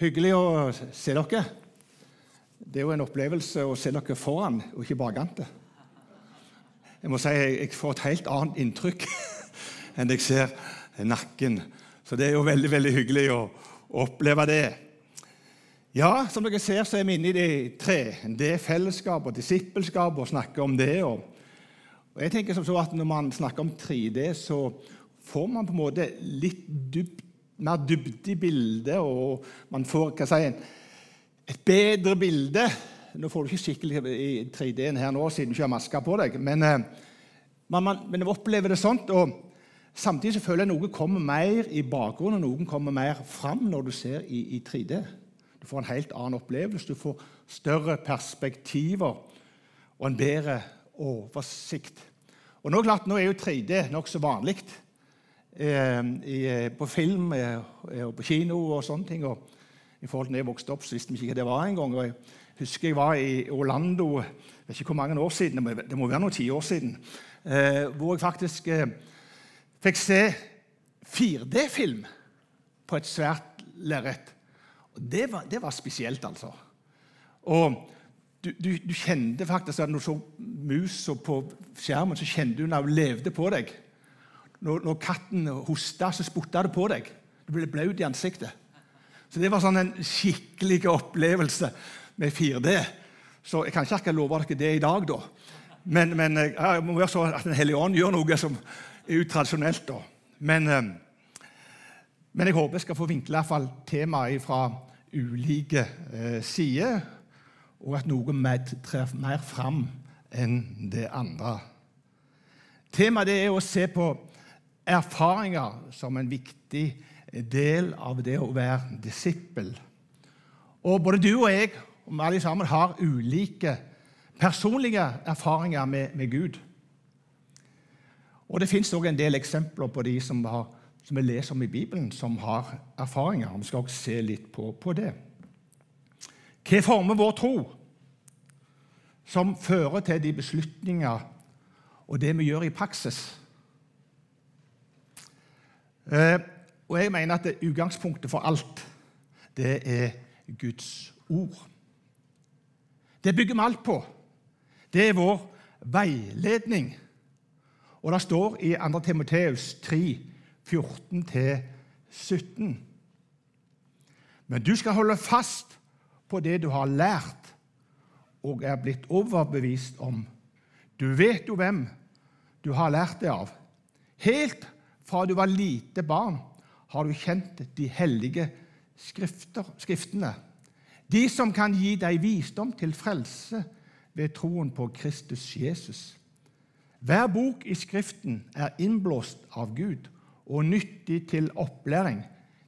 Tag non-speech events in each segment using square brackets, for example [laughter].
Hyggelig å se dere. Det er jo en opplevelse å se dere foran og ikke bakante. Jeg må si jeg får et helt annet inntrykk [laughs] enn jeg ser nakken. Så det er jo veldig veldig hyggelig å oppleve det. Ja, som dere ser, så er vi inne i de tre. Det er fellesskap og disippelskap og snakker om det. Og, jeg tenker som så at Når man snakker om 3D, så får man på en måte litt dypt mer dybde i bildet, og man får hva si, et bedre bilde. Nå får du ikke skikkelig i 3D-en her nå, siden du ikke har maske på deg, men, eh, man, man, men jeg opplever det sånt. og Samtidig så føler jeg noe kommer mer i bakgrunnen, noen kommer mer fram når du ser i, i 3D. Du får en helt annen opplevelse, du får større perspektiver og en bedre oversikt. Og nå, klart, nå er jo 3D nokså vanlig i, på film eh, og på kino og sånne ting. Og I forhold til da jeg vokste opp, så visste vi ikke hva det var engang. Jeg husker jeg var i Orlando jeg vet ikke hvor mange år siden, det må være noen tiår siden, eh, hvor jeg faktisk eh, fikk se 4D-film på et svært lerret. Det, det, var spesielt, altså. Og du, du, du, kjente faktisk at når du så musa på skjermen, så kjente du når hun levde på deg. Når, når katten hosta, så spotta det på deg. Du ble blaut i ansiktet. Så Det var sånn en skikkelig opplevelse med 4D. Så jeg kan ikke akkurat love dere det i dag, da. Men, men jeg må være så at Den hellige ånd gjør noe som er utradisjonelt. da. Men, eh, men, jeg håper jeg skal få vinkle temaet fra ulike eh, sider, og at noe med trer mer fram enn det andre. Temaet er å se på erfaringer som en viktig del av det å være disippel. Og Både du og jeg og vi alle sammen har ulike personlige erfaringer med, med Gud. Og Det fins en del eksempler på de som, har, som vi leser om i Bibelen, som har erfaringer. Vi skal også se litt på, på det. Hva former vår tro, som fører til de beslutninger og det vi gjør i praksis? Eh, og jeg mener at det utgangspunktet for alt, det er Guds ord. Det bygger vi alt på. Det er vår veiledning. Og det står i 2. Timoteus 3, 14-17. Men du skal holde fast på det du har lært og er blitt overbevist om. Du vet jo hvem du har lært det av. Helt fra du var lite barn, har du kjent de hellige skrifter, skriftene, de som kan gi deg visdom til frelse ved troen på Kristus Jesus. Hver bok i Skriften er innblåst av Gud og nyttig til opplæring,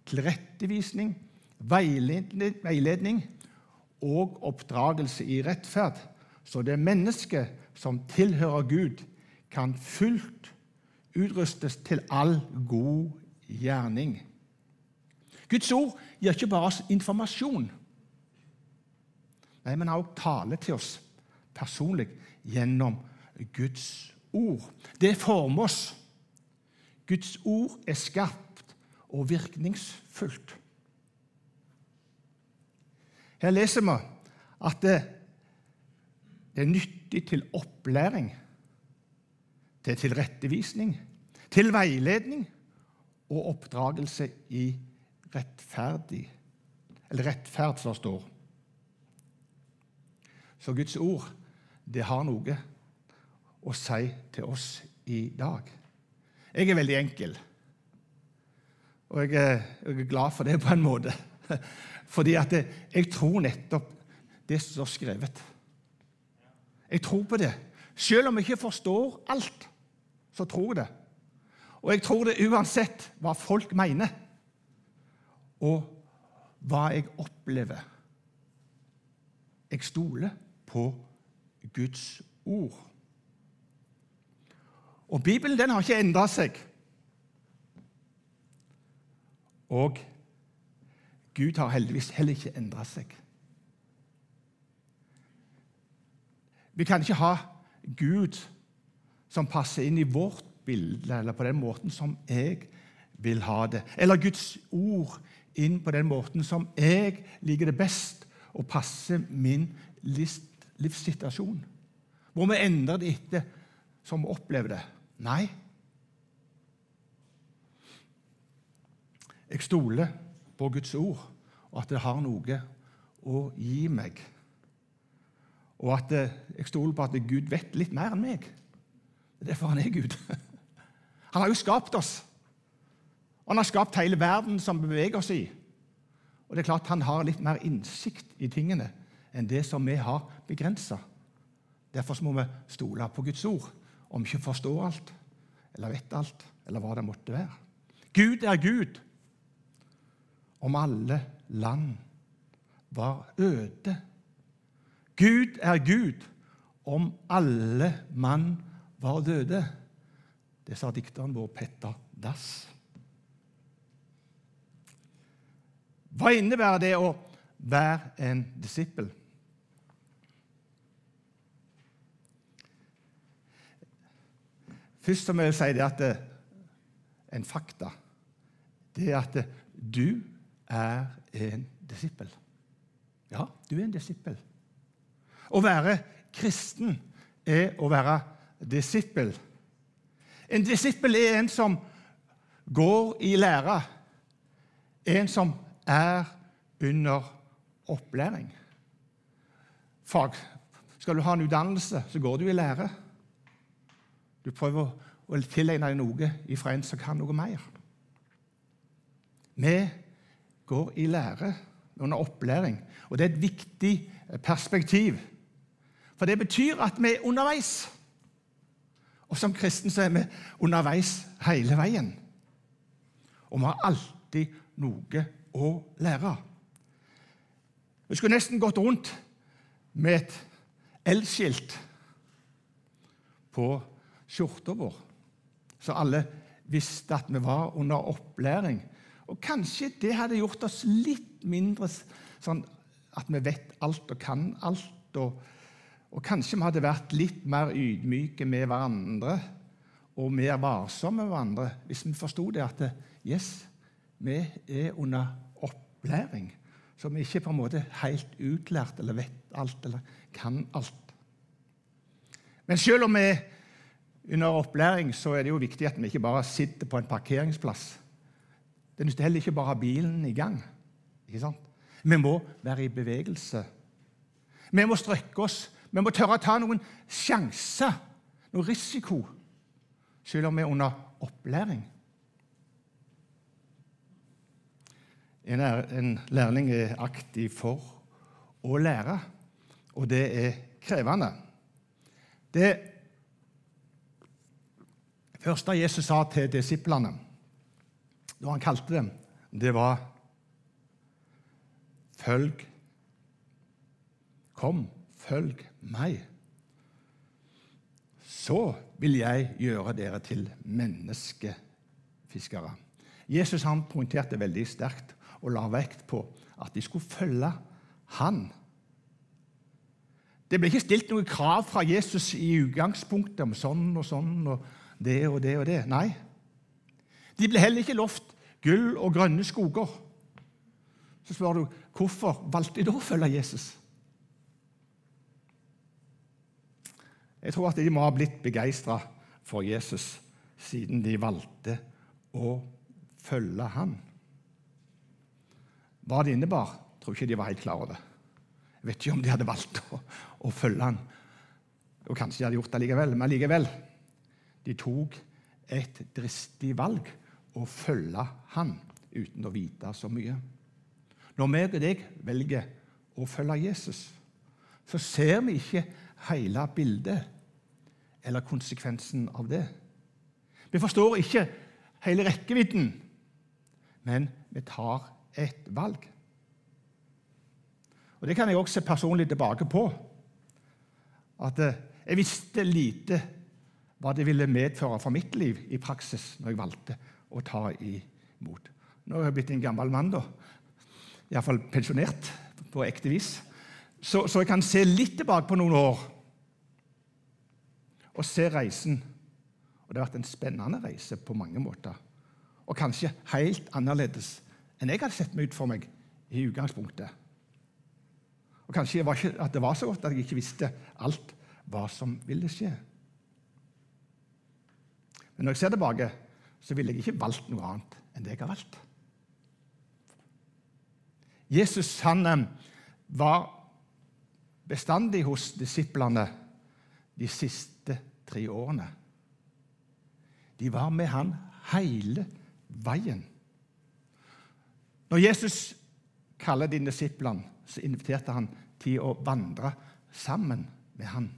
tilrettevisning, veiledning og oppdragelse i rettferd, så det mennesket som tilhører Gud, kan fullt utrustes til all god gjerning. Guds ord gir ikke bare oss informasjon, nei, men også tale til oss personlig gjennom Guds ord. Det former oss. Guds ord er skarpt og virkningsfullt. Her leser vi at det, er nyttig til opplæring til tilrettevisning, til veiledning og oppdragelse i rettferdig Eller rettferd, som det står. Så Guds ord, det har noe å si til oss i dag. Jeg er veldig enkel, og jeg er, glad for det på en måte. [laughs] Fordi at jeg tror nettopp det som står skrevet. Jeg tror på det. Selv om jeg ikke forstår alt, så tror jeg det. Og jeg tror det uansett hva folk mener, og hva jeg opplever. Jeg stoler på Guds ord. Og Bibelen den har ikke endra seg. Og Gud har heldigvis heller ikke endra seg. Vi kan ikke ha Gud som passer inn i vårt bilde, eller på den måten som jeg vil ha det. Eller Guds ord inn på den måten som jeg liker det best, og passer min livssituasjon. Må vi endre det etter som vi opplever det? Nei. Jeg stoler på Guds ord, og at det har noe å gi meg. Og at jeg stoler på at Gud vet litt mer enn meg. Det er derfor han er Gud. [laughs] Han har jo skapt oss. Og han har skapt hele verden som beveger oss i. Og det er klart Han har litt mer innsikt i tingene enn det som vi har begrensa. Derfor må vi stole på Guds ord, om vi ikke forstår alt eller vet alt, eller hva det måtte være. Gud er Gud om alle land var øde. Gud er Gud om alle mann var døde. Det sa dikteren vår Petter Dass. Hva innebærer det å være en disippel? Først må jeg si det at det, en fakta det er at du er en disippel. Ja, du er en disippel. Å være kristen er å være disippel. En disippel er en som går i lære, en som er under opplæring. Fag. Skal du ha en utdannelse, så går du i lære. Du prøver å tilegne deg noe ifra en som kan noe mer. Vi går i lære under opplæring, og det er et viktig perspektiv. For det betyr at vi er underveis. Og som kristen så er vi underveis hele veien. Og vi har alltid noe å lære. Vi skulle nesten gått rundt med et elskilt på skjorta vår, så alle visste at vi var under opplæring. Og kanskje det hadde gjort oss litt mindre sånn at vi vet alt og kan alt. og og kanskje vi hadde vært litt mer ydmyke med hverandre og mer varsomme med hverandre hvis vi forsto det at yes, vi er under opplæring. Så vi ikke på en måte helt utlært eller vet alt eller kan alt. Men selv om vi er under opplæring, så er det jo viktig at vi ikke bare sitter på en parkeringsplass. Det nytter heller ikke bare å ha bilen i gang. Ikke sant? Vi må være i bevegelse. Vi må strekke oss vi må tørre å ta noen sjanser, noe risiko, selv om vi er under opplæring. En, lærling er aktiv for å lære, og det er krevende. Det første Jesus sa til disiplene da han kalte dem, det var Følg, kom, følg meg, så vil jeg gjøre dere til menneskefiskere. Jesus han poengterte veldig sterkt og la vekt på at de skulle følge han. Det ble ikke stilt noe krav fra Jesus i utgangspunktet om sånn og sånn og det og det og det. Nei. De ble heller ikke lovt gull og grønne skoger. Så spør du hvorfor valgte de da å følge Jesus? Jeg tror at de må ha blitt begeistra for Jesus siden de valgte å følge ham. Hva det innebar, tror ikke de var helt klar over. Jeg vet ikke om de hadde valgt å, å følge ham. Og kanskje de hadde gjort det likevel, men likevel. De tok et dristig valg å følge ham uten å vite så mye. Når vi og deg velger å følge Jesus, så ser vi ikke hele bildet eller konsekvensen av det. Vi forstår ikke hele rekkevidden, men vi tar et valg. Og Det kan jeg også se personlig tilbake på. At eh, jeg visste lite hva det ville medføre for mitt liv i praksis når jeg valgte å ta imot. Nå er jeg blitt en gammel mann, da. Iallfall pensjonert på ekte vis. Så, så jeg kan se litt tilbake på noen år og se reisen. Og Det har vært en spennende reise på mange måter. Og kanskje helt annerledes enn jeg hadde sett meg ut for meg i utgangspunktet. Og Kanskje var ikke, at det var så godt at jeg ikke visste alt hva som ville skje. Men når jeg ser tilbake, så ville jeg ikke valgt noe annet enn det jeg har valgt. Jesus han eh, var bestandig hos disiplene de siste tre årene. De var med han hele veien. Når Jesus kaller de disiplene, så inviterte han til å vandre sammen med han.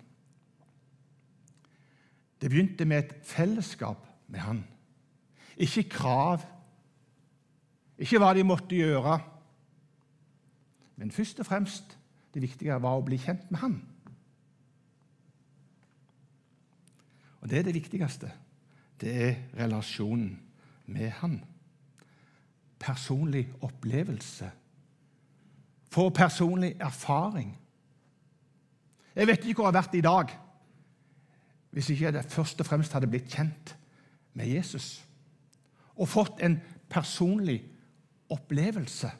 Det begynte med et fellesskap med han. Ikke krav, ikke hva de måtte gjøre. Men først og fremst det viktige var å bli kjent med han. Og det er det viktigste. Det er relasjonen med han. Personlig opplevelse. Få personlig erfaring. Jeg vet ikke hvor jeg har vært i dag hvis ikke jeg først og fremst hadde blitt kjent med Jesus og fått en personlig opplevelse.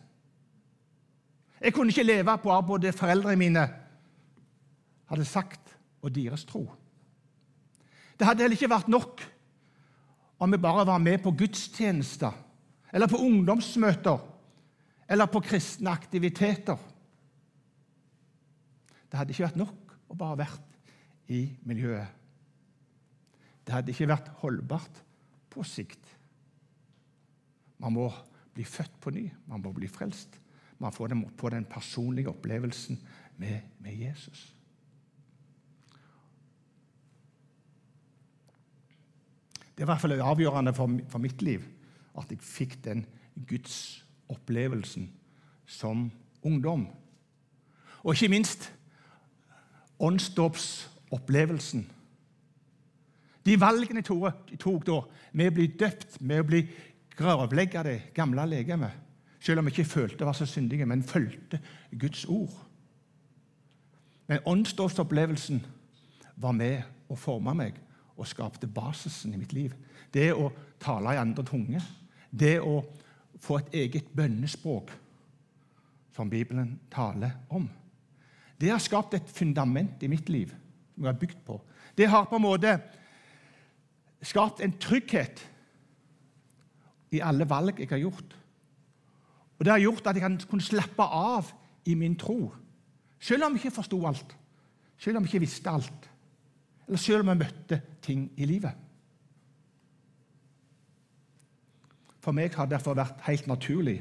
Jeg kunne ikke leve på både foreldrene mine hadde sagt, og deres tro. Det hadde heller ikke vært nok om vi bare var med på gudstjenester eller på ungdomsmøter eller på kristne aktiviteter. Det hadde ikke vært nok å bare vært i miljøet. Det hadde ikke vært holdbart på sikt. Man må bli født på ny, man må bli frelst. Man får den, på den personlige opplevelsen med, med Jesus. Det er i hvert fall avgjørende for, for mitt liv at jeg fikk den gudsopplevelsen som ungdom. Og ikke minst åndsdåpsopplevelsen. De valgene jeg tok, da, med å bli døpt, med å bli gravlegge det gamle legemet, selv om jeg ikke følte jeg var så syndige, men fulgte Guds ord. Men åndsdåpsopplevelsen var med å forme meg og skapte basisen i mitt liv. Det å tale i andre tunge, det å få et eget bønnespråk, som Bibelen taler om. Det har skapt et fundament i mitt liv som jeg har bygd på. Det har på en måte skapt en trygghet i alle valg jeg har gjort. Og Det har gjort at jeg kan kunne slappe av i min tro, selv om jeg ikke forsto alt, selv om jeg ikke visste alt, eller selv om jeg møtte ting i livet. For meg har det derfor vært helt naturlig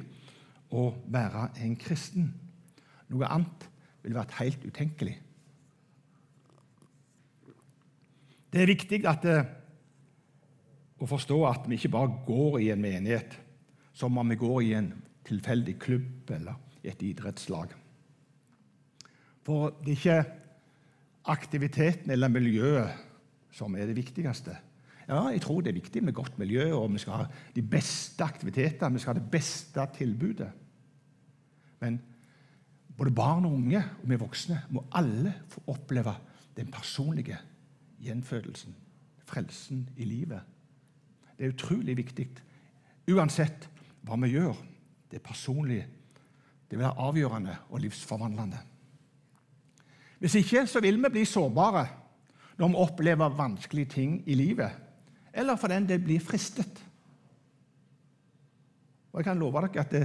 å være en kristen. Noe annet ville vært helt utenkelig. Det er viktig at, eh, å forstå at vi ikke bare går i en menighet som om vi går i en tilfeldig klubb eller i et idrettslag. For det er ikke aktiviteten eller miljøet som er det viktigste. Ja, jeg tror det er viktig med godt miljø, og vi skal ha de beste aktivitetene, vi skal ha det beste tilbudet. Men både barn og unge og vi voksne må alle få oppleve den personlige gjenfødelsen, frelsen i livet. Det er utrolig viktig uansett hva vi gjør. Det personlige det vil være avgjørende og livsforvandlende. Hvis ikke så vil vi bli sårbare når vi opplever vanskelige ting i livet, eller for den del blir fristet. Og Jeg kan love dere at det,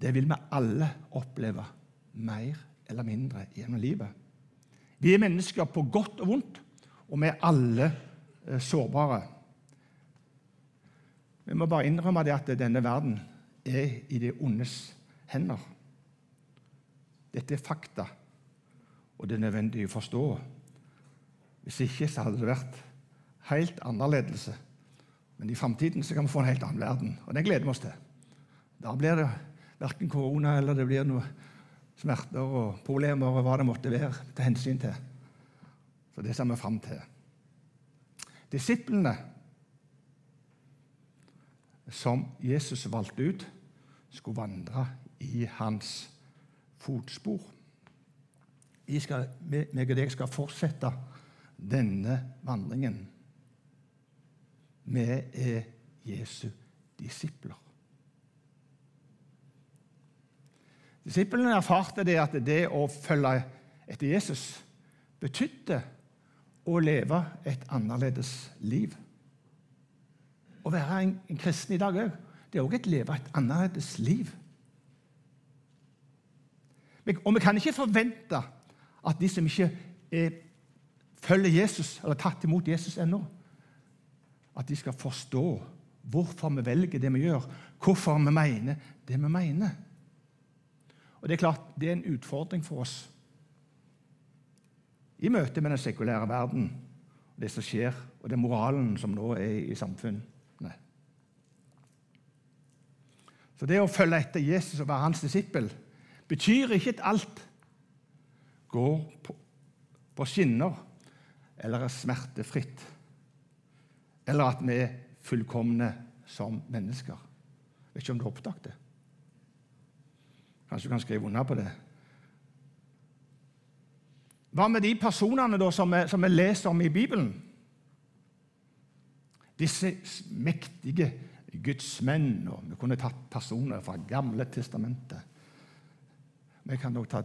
det vil vi alle oppleve mer eller mindre gjennom livet. Vi er mennesker på godt og vondt, og vi er alle eh, sårbare. Vi må bare innrømme det at denne verden er i det ondes hender. Dette er fakta, og det er nødvendig å forstå. Hvis ikke så hadde det vært helt annerledes. Men i framtiden kan vi få en helt annen verden, og den gleder vi oss til. Da blir det verken korona eller det blir noe smerter og problemer og hva det måtte være til hensyn til. Så det ser vi fram til. Disiplene som Jesus valgte ut, skulle vandre i hans fotspor. Skal, meg og deg skal fortsette denne vandringen. Vi er Jesu disipler. Disiplene erfarte det at det å følge etter Jesus betydde å leve et annerledes liv. Å være en, en kristen i dag òg, det er òg et leve et annerledes liv. Og vi kan ikke forvente at de som ikke er, følger Jesus, eller har tatt imot Jesus ennå, at de skal forstå hvorfor vi velger det vi gjør, hvorfor vi mener det vi mener. Og Det er klart, det er en utfordring for oss i møte med den sekulære verden, det som skjer, og den moralen som nå er i samfunnet. Så det å følge etter Jesus og være hans disippel betyr ikke at alt går på, skinner eller er smertefritt, eller at vi er fullkomne som mennesker. Jeg vet ikke om du har oppdaget det. Kanskje du kan skrive under på det. Hva med de personene da, som vi leser om i Bibelen? Disse mektige gudsmenn. og Vi kunne tatt personer fra Gamle testamentet. Vi kan også ta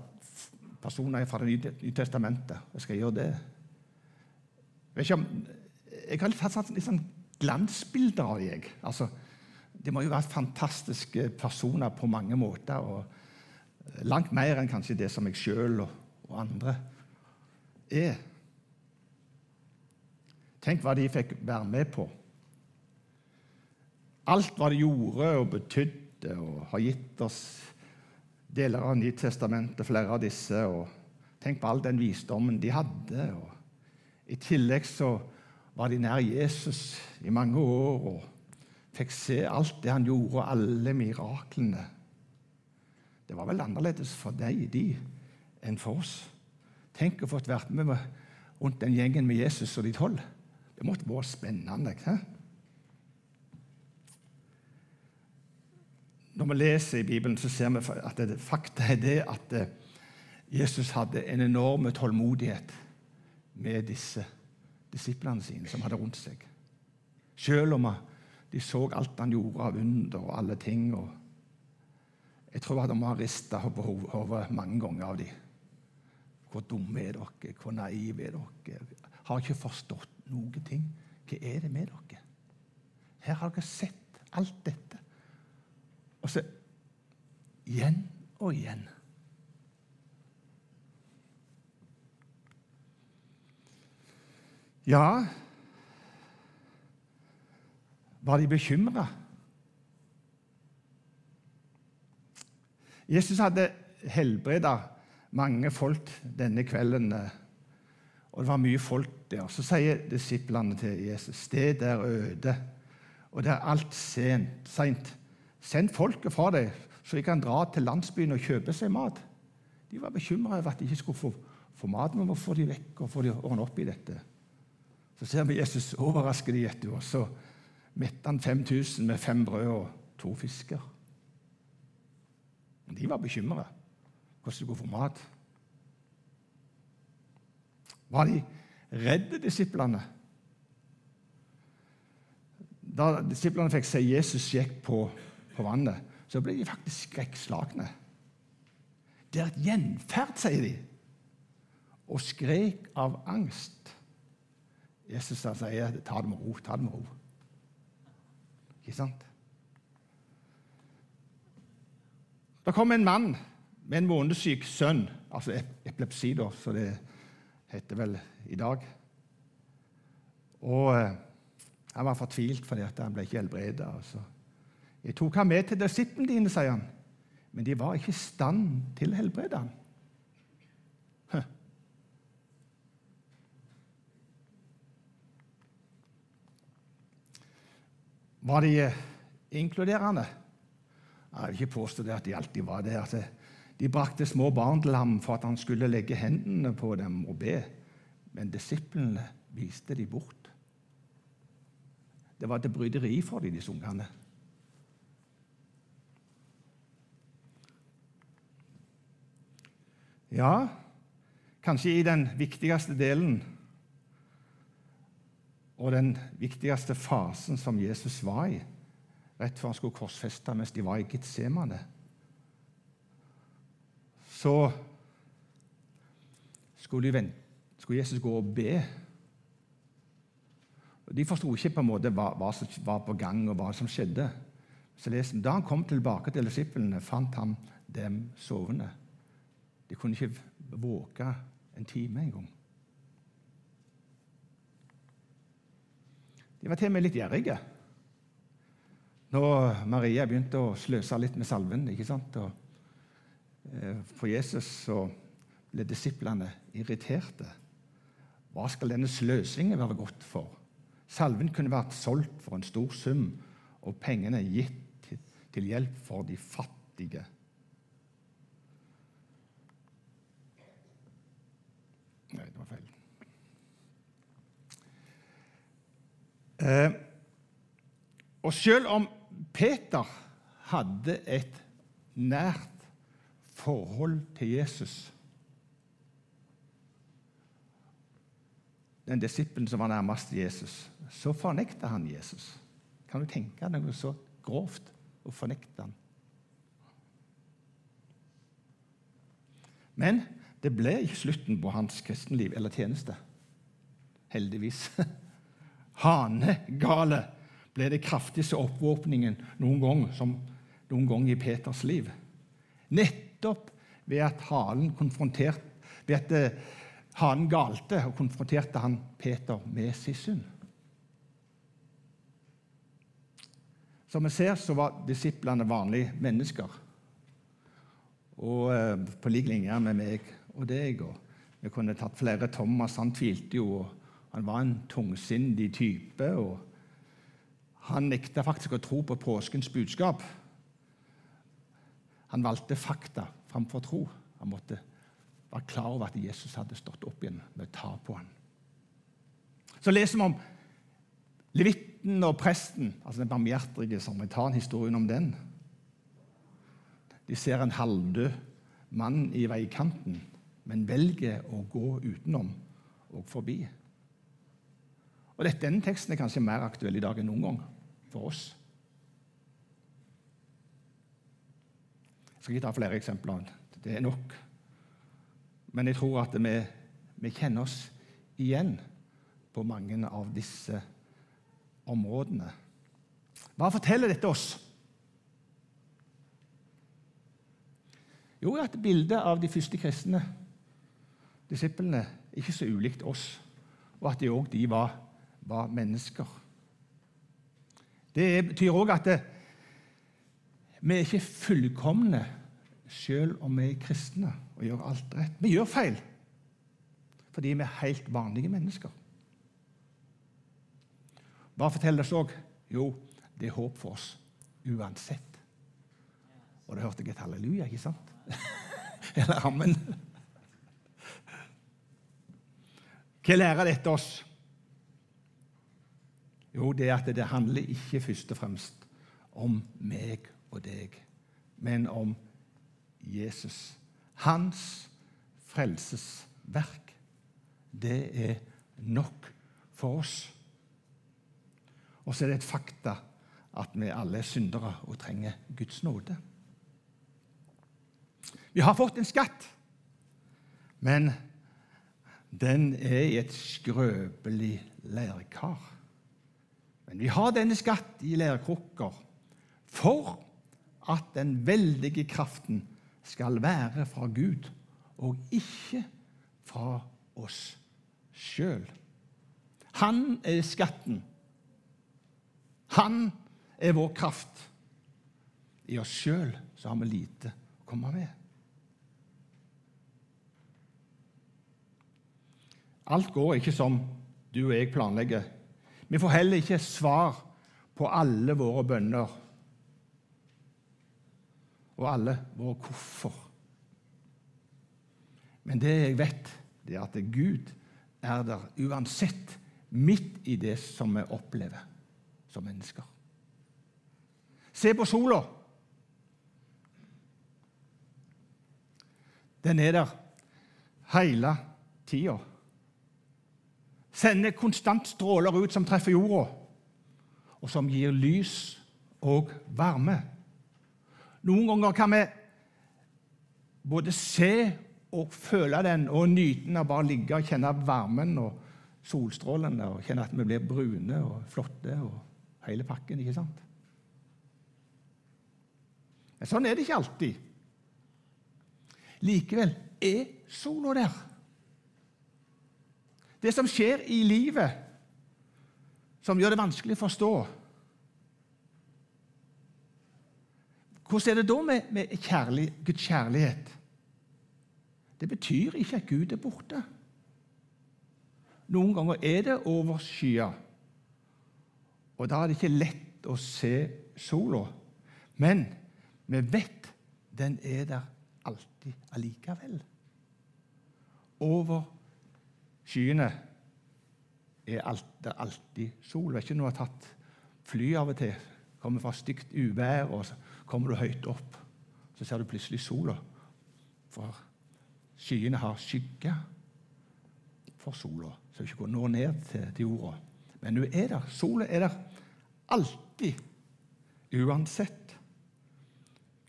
personer fra Det nye testamentet. Jeg skal gjøre det. Jeg, om, jeg har tatt litt sånn glansbilder av dem. Altså, det må jo være fantastiske personer på mange måter. og Langt mer enn kanskje det som jeg sjøl og, og andre er. Tenk hva de fikk være med på. Alt hva de gjorde og betydde og har gitt oss deler av Nytestamentet, flere av disse. og Tenk på all den visdommen de hadde. og I tillegg så var de nær Jesus i mange år og fikk se alt det han gjorde, og alle miraklene. Det var vel annerledes for deg, de, enn for oss. Tenk å få vært med rundt den gjengen med Jesus og de tolv. Det måtte vært spennende. Ikke? Når vi leser i Bibelen, så ser vi at det, fakta er det at eh, Jesus hadde en enorm tålmodighet med disse disiplene sine som hadde rundt seg. Selv om de så alt han gjorde av under og alle ting. Og jeg tror at de har rista på hodet mange ganger av dem. Hvor dumme er dere? Hvor naive er dere? Har ikke forstått noen ting. Hva er det med dere? Her har dere sett alt dette. Og så igjen og igjen. Ja Var de bekymra? Jesus hadde helbreda mange folk denne kvelden. Eh, og det var mye folk der. Så sier disiplene til Jesus stedet er øde, og det er alt sent, seint. Send folket fra deg, så de kan dra til landsbyen og kjøpe seg mat. De var bekymra over at de ikke skulle få, få mat, men må få de vekk og få de ordne opp i dette. Så ser vi Jesus overraske de etter, og så mette han 5000 med fem brød og to fisker. De var bekymra hvordan de skulle få mat. Var de redde, disiplene? Da disiplene fikk se Jesus gikk på, på vannet, så ble de faktisk skrekkslagne. Det er et gjenferd, sier de, og skrek av angst. Jesus sier, 'Ta det med ro, ta det med ro'. Ikke sant? Det kom en mann med en månedssyk sønn, altså epilepsi, da, så det heter vel i dag. Og eh, han var fortvilt fordi han ble ikke helbreda. Altså. Jeg tok ham med til disiplene dine, sier han, men de var ikke i stand til å helbrede ham. Var de eh, inkluderende? Jeg vil ikke påstå det at de alltid var det. At de brakte små barn til ham for at han skulle legge hendene på dem og be. Men disiplene viste de bort. Det var til bryderi for dem, disse ungene. Ja, kanskje i den viktigste delen og den viktigste fasen som Jesus var i, rett før han skulle korsfeste mens de var i Getsemane, så skulle, vente, skulle Jesus gå og be. De forsto ikke på en måte hva, hva, som var på gang, og hva som skjedde. Så leser, Da han kom tilbake til disiplene, fant han dem sovende. De kunne ikke våke en time engang. De var til og med litt gjerrige. Når Maria begynte å sløse litt med salven ikke sant? Og, eh, for Jesus, så ble disiplene irriterte. Hva skal denne sløsingen være godt for? Salven kunne vært solgt for en stor sum, og pengene gitt til, hjelp for de fattige. Nei, det var feil. Eh, og selv om Peter hadde et nært forhold til Jesus Den disippelen som var nærmest Jesus, så fornekta han Jesus. Kan du tenke deg noe så grovt å fornekte han? Men det ble ikke slutten på hans kristenliv eller tjeneste. Heldigvis. [laughs] Hanegale ble det kraftigste oppvåpningen noen gang, som noen gang i Peters liv. Nettopp ved at halen konfronterte ved at eh, hanen galte og konfronterte han Peter med sin synd. Som vi ser, så var disiplene vanlige mennesker. Og eh, På lik linje med meg og deg. og Vi kunne tatt flere Thomas. Han tvilte jo. og Han var en tungsindig type. og Han nekta faktisk å tro på påskens budskap. Han valgte fakta framfor tro. Han måtte være klar over at Jesus hadde stått opp igjen med å ta på ham. Så leser vi om levitten og presten, altså den barmhjertige samaritan-historien om den. De ser en halvdød mann i veikanten, men velger å gå utenom og forbi. Og Denne teksten er kanskje mer aktuell i dag enn noen gang for oss. Jeg skal ikke ta flere eksempler. Det er nok. Men jeg tror at vi, vi kjenner oss igjen på mange av disse områdene. Hva forteller dette oss? Jo, at bildet av de første kristne disiplene ikke så ulikt oss, og at de òg var, var, mennesker. Det betyr òg at det, vi er ikke fullkomne selv om vi er kristne og gjør alt rett. Vi gjør feil fordi vi er helt vanlige mennesker. Hva forteller det òg? Jo, det er håp for oss uansett. Og da hørte jeg et halleluja, ikke sant? [laughs] Eller ammen. Hva lærer dette oss? Jo, det er at det handler ikke først og fremst om meg og deg, men om Jesus. Hans frelsesverk, det er nok for oss. Og så er det et fakta at vi alle er syndere og trenger Guds nåde. Vi har fått en skatt, men den er i et skrøpelig leirkar. Men vi har denne skatt i leirkrukker for at den veldige kraften skal være fra Gud og ikke fra oss sjøl. Han er skatten. Han er vår kraft. I oss sjøl har vi lite å komme med. Alt går ikke som du og jeg planlegger. Vi får heller ikke svar på alle våre bønner og alle våre hvorfor. Men det jeg vet, det er at Gud er der uansett, midt i det som vi opplever som mennesker. Se på sola. Den er der hele tida. Sender konstant stråler ut som treffer jorda, og som gir lys og varme. Noen ganger kan vi både se og føle den og nyte den av bare ligge og kjenne varmen og solstrålene og kjenne at vi blir brune og flotte og hele pakken. ikke sant? Men sånn er det ikke alltid. Likevel er sola der. Det som skjer i livet, som gjør det vanskelig å forstå Hvordan er det da med, med kjærlig, Guds kjærlighet? Det betyr ikke at Gud er borte. Noen ganger er det overskya, og da er det ikke lett å se sola. Men vi vet den er der alltid allikevel. Over skyene er det alltid sol. Det er ikke noe har tatt fly av og til, kommer fra stygt uvær, og så kommer du høyt opp, så ser du plutselig sola. For skyene har skygge for sola, så du ikke går nå ned til, til jorda. Men hun er der. Sola er der alltid, uansett.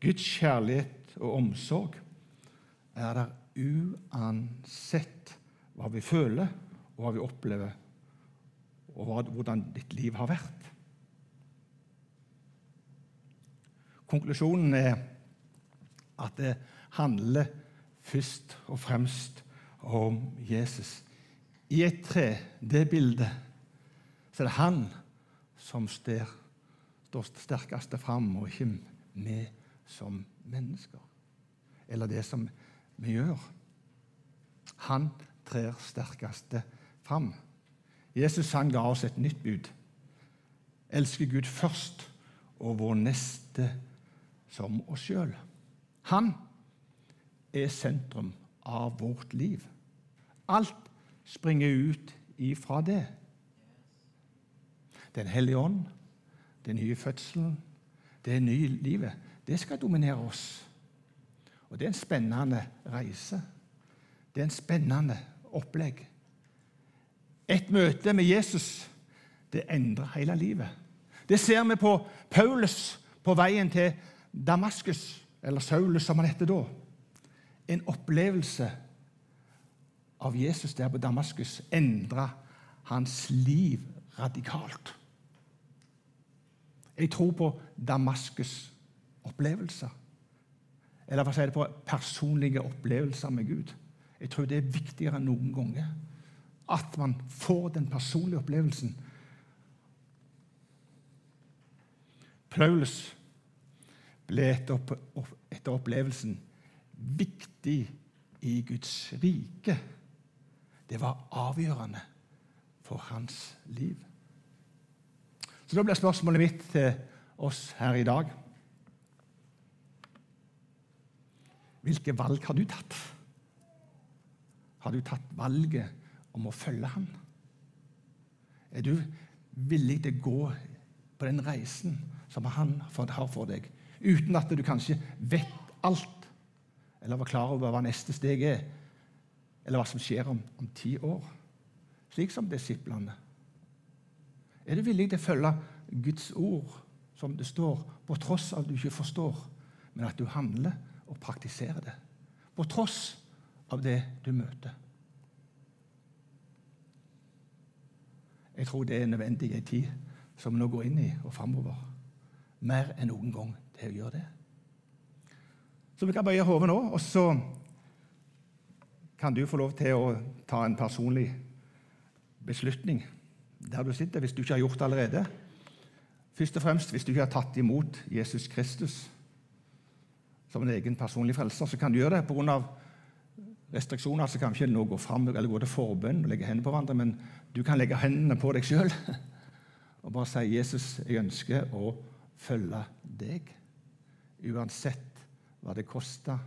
Guds kjærlighet og omsorg er der uansett hva vi føler, og hva vi opplever, og hvordan ditt liv har vært. Konklusjonen er at det handler først og fremst om Jesus. I et tre, det bildet, så er det han som står, sterkest fram, og ikke vi som mennesker. Eller det som vi gjør. Han trer sterkeste fram. Jesus han ga oss et nytt bud. Elske Gud først og vår neste som oss sjøl. Han er sentrum av vårt liv. Alt springer ut ifra det. Den hellige ånd, den nye fødselen, det nye livet, det skal dominere oss. Og det er en spennende reise. Det er en spennende opplegg. Et møte med Jesus det endrer hele livet. Det ser vi på Paulus på veien til Damaskus, eller Saulus som han heter da. En opplevelse av Jesus der på Damaskus endra hans liv radikalt. Jeg tror på Damaskus-opplevelser. Eller hva sier det på personlige opplevelser med Gud. Jeg tror det er viktigere enn noen ganger at man får den personlige opplevelsen. Paulus ble etter opplevelsen viktig i Guds rike. Det var avgjørende for hans liv. Så Da blir spørsmålet mitt til oss her i dag Hvilke valg har du tatt? Har du tatt valget om å følge ham? Er du villig til å gå på den reisen som han har for deg, uten at du kanskje vet alt, eller var klar over hva neste steg er, eller hva som skjer om, om ti år? Slik som disiplene. Er du villig til å følge Guds ord som det står, på tross av at du ikke forstår, men at du handler og praktiserer det? På tross av det du møter. Jeg tror det er nødvendig i en tid som vi nå går inn i, og framover. Mer enn noen gang til å gjøre det. Så vi kan bøye hodet nå, og så kan du få lov til å ta en personlig beslutning der du sitter, hvis du ikke har gjort det allerede. Først og fremst hvis du ikke har tatt imot Jesus Kristus som en egen personlig frelser, så kan du gjøre det. Pga. Restriksjoner så kan ikke nå gå fram eller gå til forbønn og legge hendene på hverandre, men du kan legge hendene på deg sjøl [laughs] og bare si 'Jesus, jeg ønsker å følge deg', uansett hva det koster.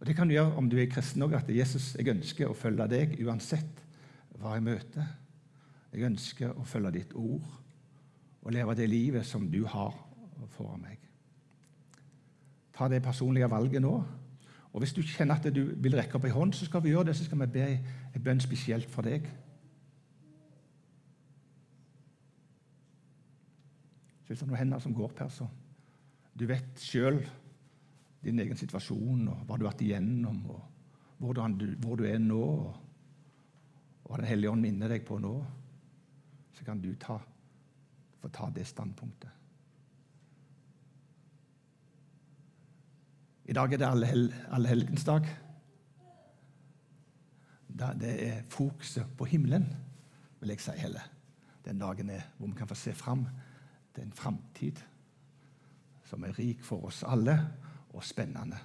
Og Det kan du gjøre om du er kristen òg, at 'Jesus, jeg ønsker å følge deg uansett hva jeg møter'. Jeg ønsker å følge ditt ord og leve det livet som du har foran meg. Ta det personlige valget nå. Og Hvis du kjenner at du vil rekke opp ei hånd, så skal vi gjøre det, så skal vi be en bønn spesielt for deg. Så hvis det er noen hender som går opp her, så Du vet sjøl din egen situasjon og hva du har vært igjennom, og hvor du, hvor du er nå, og hva Den hellige ånd minner deg på nå, så kan du ta, få ta det standpunktet. I dag er det allehelgensdag. Alle det er fokuset på himmelen, vil jeg si heller. Den dagen er hvor vi kan få se fram til en framtid som er rik for oss alle og spennende.